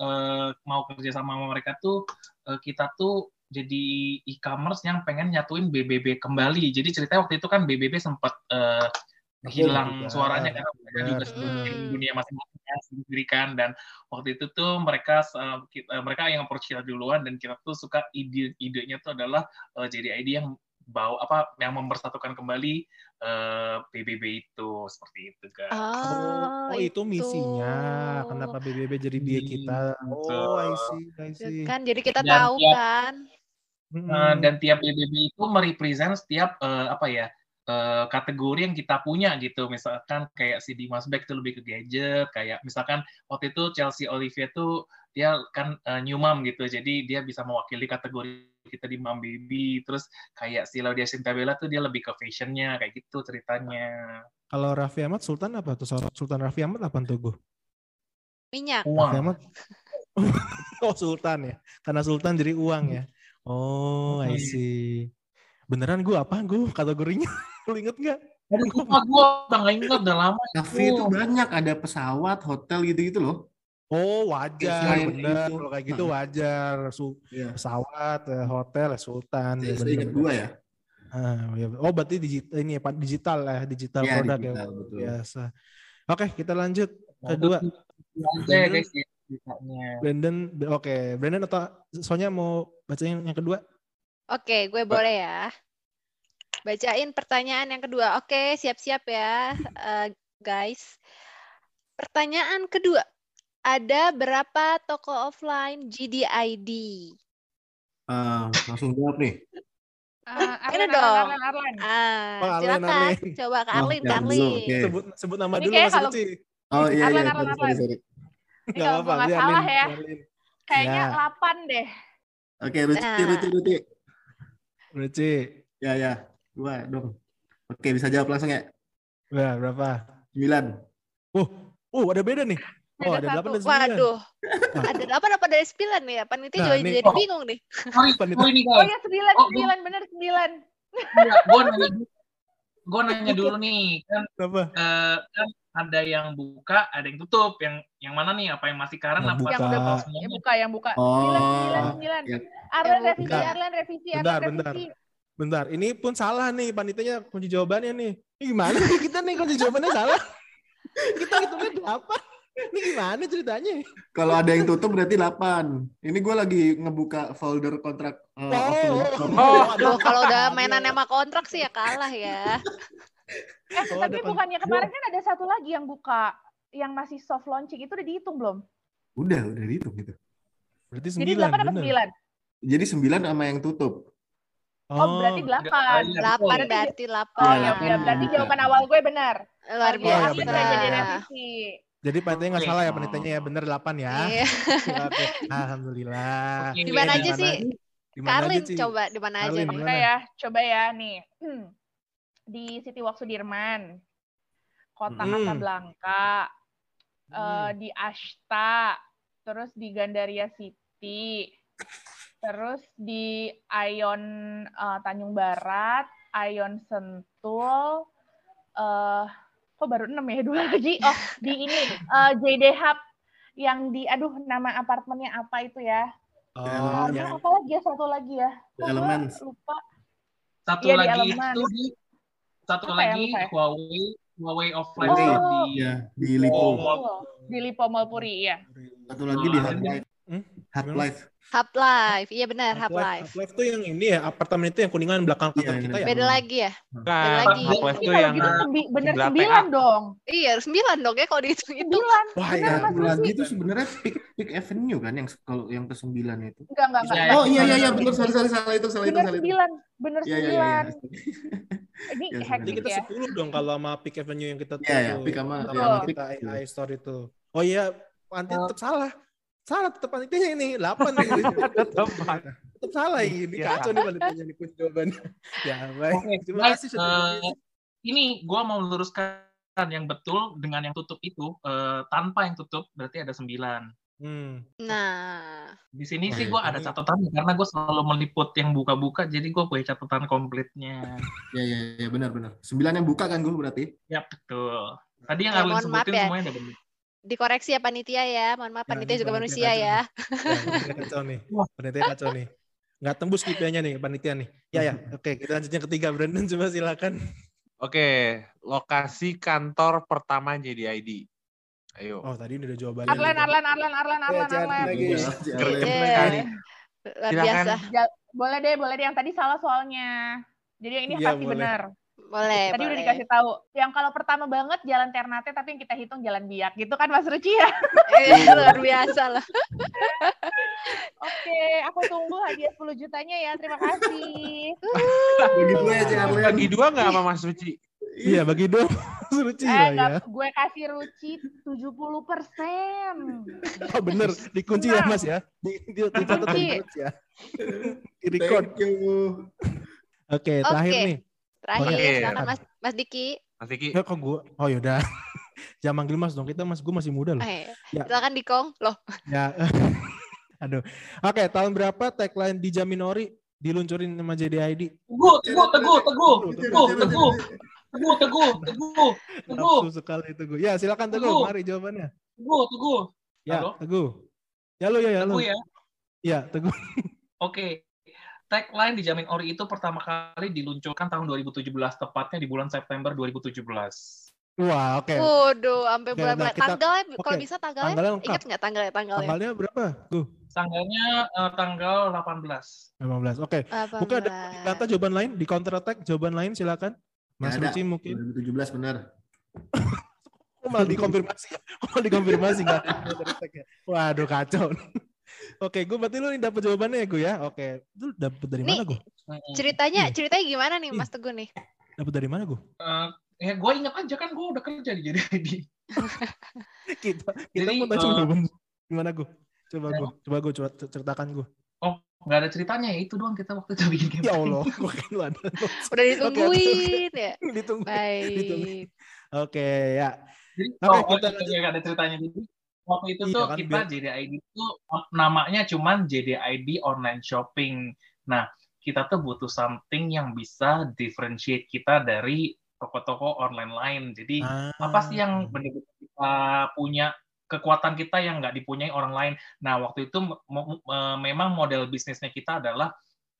eh, mau kerja sama sama mereka tuh eh, kita tuh jadi e-commerce yang pengen nyatuin BBB kembali. Jadi ceritanya waktu itu kan BBB sempat eh, hilang betul. suaranya karena juga Hmm. dunia masing-masing ya, sendiri kan dan waktu itu tuh mereka eh, kita- mereka yang approach kita duluan dan kita tuh suka ide idenya tuh adalah eh, jadi ide yang bawa apa yang mempersatukan kembali eh, PBB itu seperti itu kan. Oh, Oh, itu misinya. Kenapa BBB jadi dia kita? Oh, I see, I see. Kan jadi kita Dan tahu tiap- kan. Eh, dan tiap BBB itu merepresent setiap eh, apa ya eh, kategori yang kita punya gitu misalkan kayak si Dimas Beck itu lebih ke gadget kayak misalkan waktu itu Chelsea Olivia tuh dia kan eh, new mom gitu jadi dia bisa mewakili kategori kita di Mom Baby terus kayak si Laudia Sintabella tuh dia lebih ke fashionnya kayak gitu ceritanya Kalau Raffi Ahmad Sultan apa tuh? Sultan Raffi Ahmad apa tuh gue? Minyak. Raffi uang Ahmad. oh Sultan ya. Karena Sultan jadi uang ya. Oh, I see. Beneran gue apa gue kategorinya? Lu inget nggak? Aduh, lupa gue udah nggak inget udah lama Raffi itu Oh. banyak. Ada pesawat, hotel gitu-gitu loh. Oh wajar, Selain bener. itu. Kalau kayak gitu wajar. Su- Iya. pesawat, eh, hotel, eh, Sultan. Ya, Saya ingat bener-bener. gua ya. Ah, iya. Oh berarti digital ini ya Pak digital ya, digital Iya, produk ya. betul. Biasa. Oke, kita lanjut Nah, kedua. itu aja ya guys ya Brandon, oke, Brandon atau Sonya mau bacain yang kedua? Oke, gue boleh ya. Bacain pertanyaan yang kedua. Oke, siap-siap ya, eh, guys. Pertanyaan kedua. Ada berapa toko offline GDID? Eh, langsung jawab nih. Uh, Ini Arlen, dong. Arlen, Arlen, Arlen. Ah, Oh, Arlen, silakan. Arlen. Coba ke Oh, Arlin, ya, dulu, oke. Sebut sebut nama Ini dulu Mas kalau- Ruci. Oh iya, Arlan, iya. Arlan, sorry, Arlan. sorry. Ini kalau gue nggak salah ya, kayaknya Ya. 8 deh. Oke, Ruti, Nah. Ruti, Ruti. Ruci. Ya, ya. Gua dong. Oke, bisa jawab langsung ya. Wah, berapa? 9. Oh, oh ada beda nih. Oh, Ada. 8 dan 9. Waduh, ada delapan apa dari sembilan nih ya? Panitia Nah, juga ini- jadi bingung nih. sorry Panitia. sorry nih Oh guys ya 9, Oh, 9 bener 9. gue nanya gue nanya dulu nih kan Apa? eh, kan ada yang buka, ada yang tutup. Yang yang mana nih? Apa yang masih karen? Yang apa buka. Yang udah tahu yang buka, yang buka. Oh, 9, 9, 9. ya. Arlen Yang revisi, buka. Arlen revisi, Bentar, Arlen bentar. revisi. Bentar, ini pun salah nih panitianya kunci jawabannya nih. Ini gimana nih kita nih kunci jawabannya salah? kita hitungnya berapa? Ini gimana ceritanya? Kalau ada yang tutup berarti 8. Ini gue lagi ngebuka folder kontrak eh, Oh, oh, Loh, kalau udah mainan sama kontrak sih ya kalah ya. Eh, Oh, tapi ada bukannya kemarin kan ada satu lagi yang buka yang masih soft launching itu udah dihitung belum? Udah, udah dihitung gitu. Berarti Jadi 9, 8 apa bener. 9? Jadi sembilan sama yang tutup. Oh, berarti delapan. Iya, Delapan betul. berarti Oh delapan. ya Iya, udah berarti iya. jawaban awal gue benar. Luar Oke, Oh, iya, biasa. kita benar. jadi revisi. Jadi panitianya nggak Oke. salah ya panitianya ya bener 8 ya. Iya. Oke, alhamdulillah. Oke, Di mana aja sih? Aja, Karlin coba di mana aja nih? gimana? Coba ya, coba ya nih. Di City Walk Sudirman, Kota Hmm. Casablanca, eh, Hmm. di Ashta, terus di Gandaria City, terus di Ion eh, Tanjung Barat, Ion Sentul, eh kok baru enam ya dua lagi? Oh di ini eh, JD Hub yang di aduh nama apartemennya apa itu ya? Oh, Eh, yang apa lagi ya satu lagi ya? Elements. lupa. Satu di lagi Elemen. itu di satu Apa ya, lagi ya? Huawei Huawei offline Oh. store di Ya, di Lipo. Oh. Di Lipo Malpuri ya. Satu lagi di Hub Life. Hub Gimana? Life. Hub Live. Iya benar, Hub Live. Half-Life tuh yang ini ya, apartemen itu yang kuningan belakang kantor Iya, kita iya. ya. Beda lagi ya? Bukan, lagi. Half-Life tuh yang gitu sembi- bener sembilan dong. Iya, sembilan dong ya kalau dihitung itu. Wah, Bener iya. Satu lagi itu sebenarnya Peak, Peak Avenue kan yang kalau yang ke sembilan itu. Enggak, enggak, enggak. Iya, Oh iya iya iya benar salah salah salah itu salah itu Bener salah itu. sembilan. Bener Iya iya iya. sembilan. iya. Ini Iya, Jadi hektik kita ya. 10 dong kalau sama Peak Avenue yang kita Iya, iya. Peak sama- iya, kita Peak. AI Store itu. Oh iya, Panti tetap salah. Salah tetap panitianya ini 8 nih. Tetap. tetap salah ini. Iya. Kacau nih panitianya nih kunci jawabannya. ya, baik. Oke, Terima guys, kasih sudah eh, ini gua mau luruskan yang betul dengan yang tutup itu eh, tanpa yang tutup berarti ada sembilan. Hmm. Nah, Di sini Oh, sih gua ada catatan karena gue selalu meliput yang buka-buka, jadi gue punya catatan komplitnya. Iya iya iya benar benar. Sembilan yang buka kan gue berarti. Ya betul. Tadi yang Ya, Arlin mohon maaf sebutin ya. semuanya udah benar. Dikoreksi ya panitia ya. Mohon maaf Ya, panitia ini juga panitia manusia kacau ya. Ya, panitia kacau nih. Panitia kacau nih. Nggak tembus KPI-nya nih panitia nih. Ya ya, oke kita lanjut yang ketiga Brandon coba silakan. Oke, lokasi kantor pertama JDID. Ayo. Oh tadi udah jawabannya. Arlen, nih. Arlen, Arlen, Arlen, Ya, lagi. Keren Arlen. Iya. sekali. Luar Silakan. biasa. Boleh deh, boleh deh. Yang tadi salah soalnya. Jadi yang ini Iya, pasti boleh. benar. Boleh, Tadi udah boleh. dikasih tahu. Yang kalau pertama banget jalan Ternate, tapi yang kita hitung jalan Biak. Gitu kan Mas Ruci ya? Eh, luar biasa lah. Oke, aku tunggu hadiah 10 jutanya ya. Terima kasih. Begitu ya Ci Arlen. Bagi dua nggak sama Mas Suci? Iya bagi dong. Ruci eh, lah ya. gue kasih Ruci 70 persen. Oh bener, dikunci ya Mas ya. Di, di, dicatat Dikunci. di ya. Di you. Oke, terakhir Oke. nih. Terakhir, okay. Ya, silakan Mas Mas Diki. Mas Diki. Ya, kok gua? Oh yaudah. Jangan manggil Mas dong, kita Mas gue masih muda loh. Oh, iya. ya. Silakan Dikong, loh. Ya. Aduh. Oke, okay, tahun berapa tagline di Jaminori diluncurin sama JDID? Teguh, teguh, teguh, teguh, teguh, teguh. Teguh, teguh, teguh, teguh. Nafsu sekali teguh. Ya, silakan teguh. teguh. Mari jawabannya. Teguh, teguh. Ya, teguh. Ya lo ya, ya lo. Ya. Ya, teguh. Oke. Tagline dijamin ori itu pertama kali diluncurkan tahun 2017, tepatnya di bulan September 2017. Wah, oke. waduh, sampai bulan nah, kita- tanggalnya kalau oke, bisa tanggalnya, tanggalnya ingat nggak tanggalnya tanggalnya? Tanggalnya berapa? Tuh, Tanggalnya eh, tanggal 18. 15. Oke. Mungkin ada kata jawaban lain di counter attack jawaban lain silakan. Mas. Ruci mungkin. 2017 benar. Kok malah dikonfirmasi? Kok malah dikonfirmasi nggak ada counter attack ya? Waduh kacau. Oke, gue berarti lu nih dapat jawabannya ya gue ya. Oke, lu dapat dari mana gue? Ceritanya, Iya. ceritanya gimana nih Iya. Mas Teguh nih? Dapat dari mana gue? Eh, ya gue ingat aja kan gue udah kerja di JDID. Kita kita Jadi, mau tanya eh, jawaban gimana gue? Coba ya. gue, coba gue coba ceritakan gue. Oh, nggak ada ceritanya ya itu doang kita waktu itu bikin Ya. Allah, gue kan lu ada. notes. Udah ditungguin ya. Ditunggu. Baik. Oke, ya. Jadi, Oke, oh, kita oh, iya, nggak ada ceritanya. Jadi, waktu itu Iya tuh kan, kita biar- JDID itu namanya cuman JDID online shopping. Nah, kita tuh butuh something yang bisa differentiate kita dari toko-toko online lain. Jadi, Ah. apa sih yang benar-benar kita punya kekuatan kita yang nggak dipunyai orang lain. Nah, waktu itu memang model bisnisnya kita adalah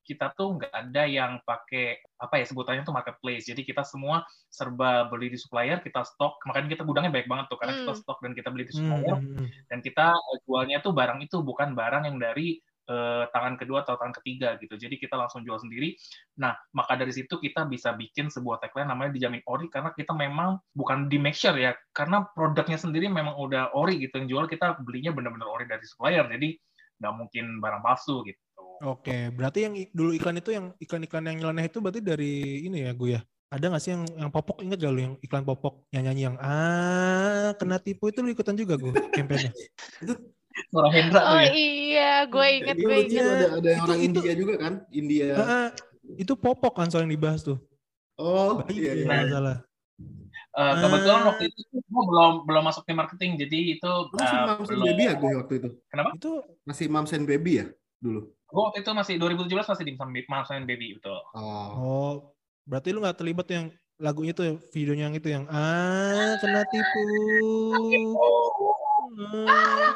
kita tuh nggak ada yang pakai apa ya sebutannya tuh marketplace. Jadi kita semua serba beli di supplier, kita stok. Makanya kita gudangnya baik banget tuh karena kita Hmm. stok dan kita beli di Hmm, supplier hmm, hmm. dan kita eh, jualnya tuh barang itu bukan barang yang dari eh, tangan kedua atau tangan ketiga gitu. Jadi kita langsung jual sendiri. Nah, maka dari situ kita bisa bikin sebuah tagline namanya dijamin ori karena kita memang bukan di make sure ya, karena produknya sendiri memang udah ori gitu yang jual kita belinya benar-benar ori dari supplier. Jadi nggak mungkin barang palsu gitu. Oke, berarti yang dulu iklan itu yang iklan-iklan yang nyeleneh itu berarti dari ini ya gue ya. Ada nggak sih yang yang popok inget gak lu yang iklan popok yang nyanyi yang ah kena tipu itu lu ikutan juga gue kampanye. Suara Hendra tuh Oh ya. iya, gue inget, Ini gue inget. ada ada Itu- orang itu- India juga kan? India. Ah, itu popok kan soal yang dibahas tuh. Oh, Bayi iya, iya. nggak salah. Eh, kebetulan waktu itu gue belum belum masuk tim marketing, jadi itu masih eh, Moms and belum. Baby ya gue waktu itu? Itu Masih Moms and Baby ya dulu? Gue waktu itu masih 2017 masih di and Baby betul. Oh. oh berarti lu nggak terlibat yang lagunya tuh videonya yang itu yang ah kena tipu. Ah.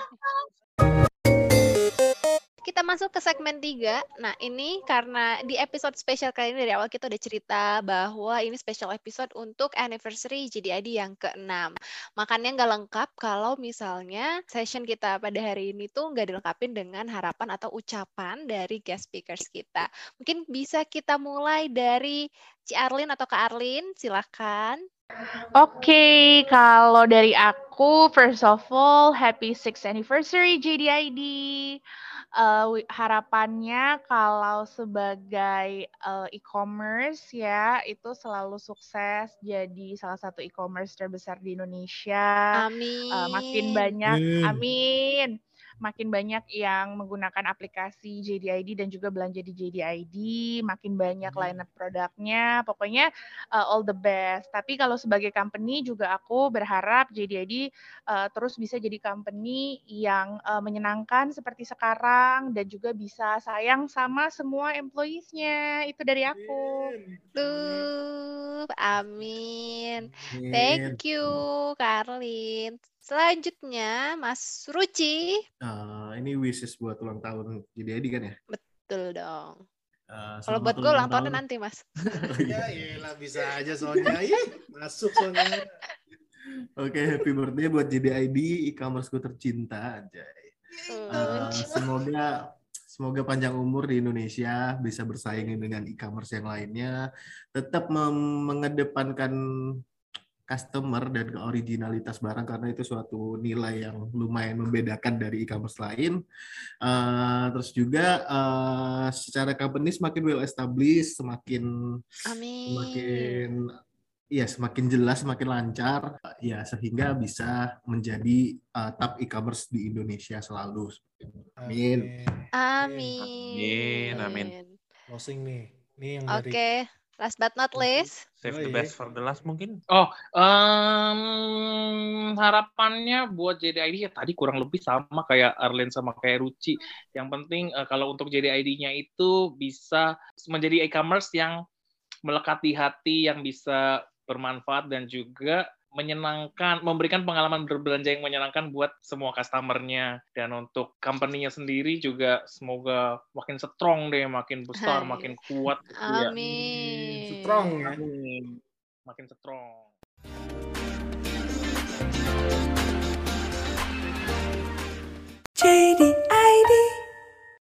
Kita masuk ke segmen 3. Nah, ini karena di episode spesial kali ini dari awal kita udah cerita bahwa ini special episode untuk anniversary JDID yang ke-6. Makanya nggak lengkap kalau misalnya session kita pada hari ini tuh nggak dilengkapin dengan harapan atau ucapan dari guest speakers kita. Mungkin bisa kita mulai dari Ci Arlin atau Kak Arlin, silahkan. Oke, kalau dari aku, first of all, happy 6th anniversary JDID. Eh, wi- harapannya kalau sebagai eh, e-commerce ya, itu selalu sukses jadi salah satu e-commerce terbesar di Indonesia. Amin. Eh, makin banyak, Amin. amin. Makin banyak yang menggunakan aplikasi JDID dan juga belanja di JDID, makin banyak Amin. lineup produknya. Pokoknya uh, all the best. Tapi kalau sebagai company juga aku berharap JDID uh, terus bisa jadi company yang uh, menyenangkan seperti sekarang dan juga bisa sayang sama semua employees-nya. Itu dari aku. Tuh, amin. Amin. Thank you, Karlin. Selanjutnya, Mas Ruci. Ah, ini wishes buat ulang tahun jadi Edi kan ya? Betul dong. Ah, Kalau buat gue ulang tahunnya nanti, Mas. Ya iyalah bisa aja soalnya. Ih, masuk soalnya. Oke, happy birthday buat JDID, e-commerce ku tercinta aja. Hmm. semoga semoga panjang umur di Indonesia bisa bersaing dengan e-commerce yang lainnya, tetap mengedepankan customer dan originalitas barang karena itu suatu nilai yang lumayan membedakan dari e-commerce lain. Eh, terus juga eh, secara company semakin well established, semakin Amin. semakin ya semakin jelas, semakin lancar, ya sehingga bisa menjadi uh, top e-commerce di Indonesia selalu. Amin. Amin. Amin, amin. Closing nih. Nih yang Oke, dari last but not least. Save Oh, the iya. best for the last mungkin. Oh, em, harapannya buat JDID ya tadi kurang lebih sama kayak Arlen sama kayak Ruci. Yang penting eh, kalau untuk JDID-nya itu bisa menjadi e-commerce yang melekat di hati, yang bisa bermanfaat dan juga menyenangkan, memberikan pengalaman berbelanja yang menyenangkan buat semua customernya dan untuk company-nya sendiri juga semoga makin strong deh, makin besar, Hai. makin kuat. Iya. Amin. strong ya. Amin. Makin strong. JD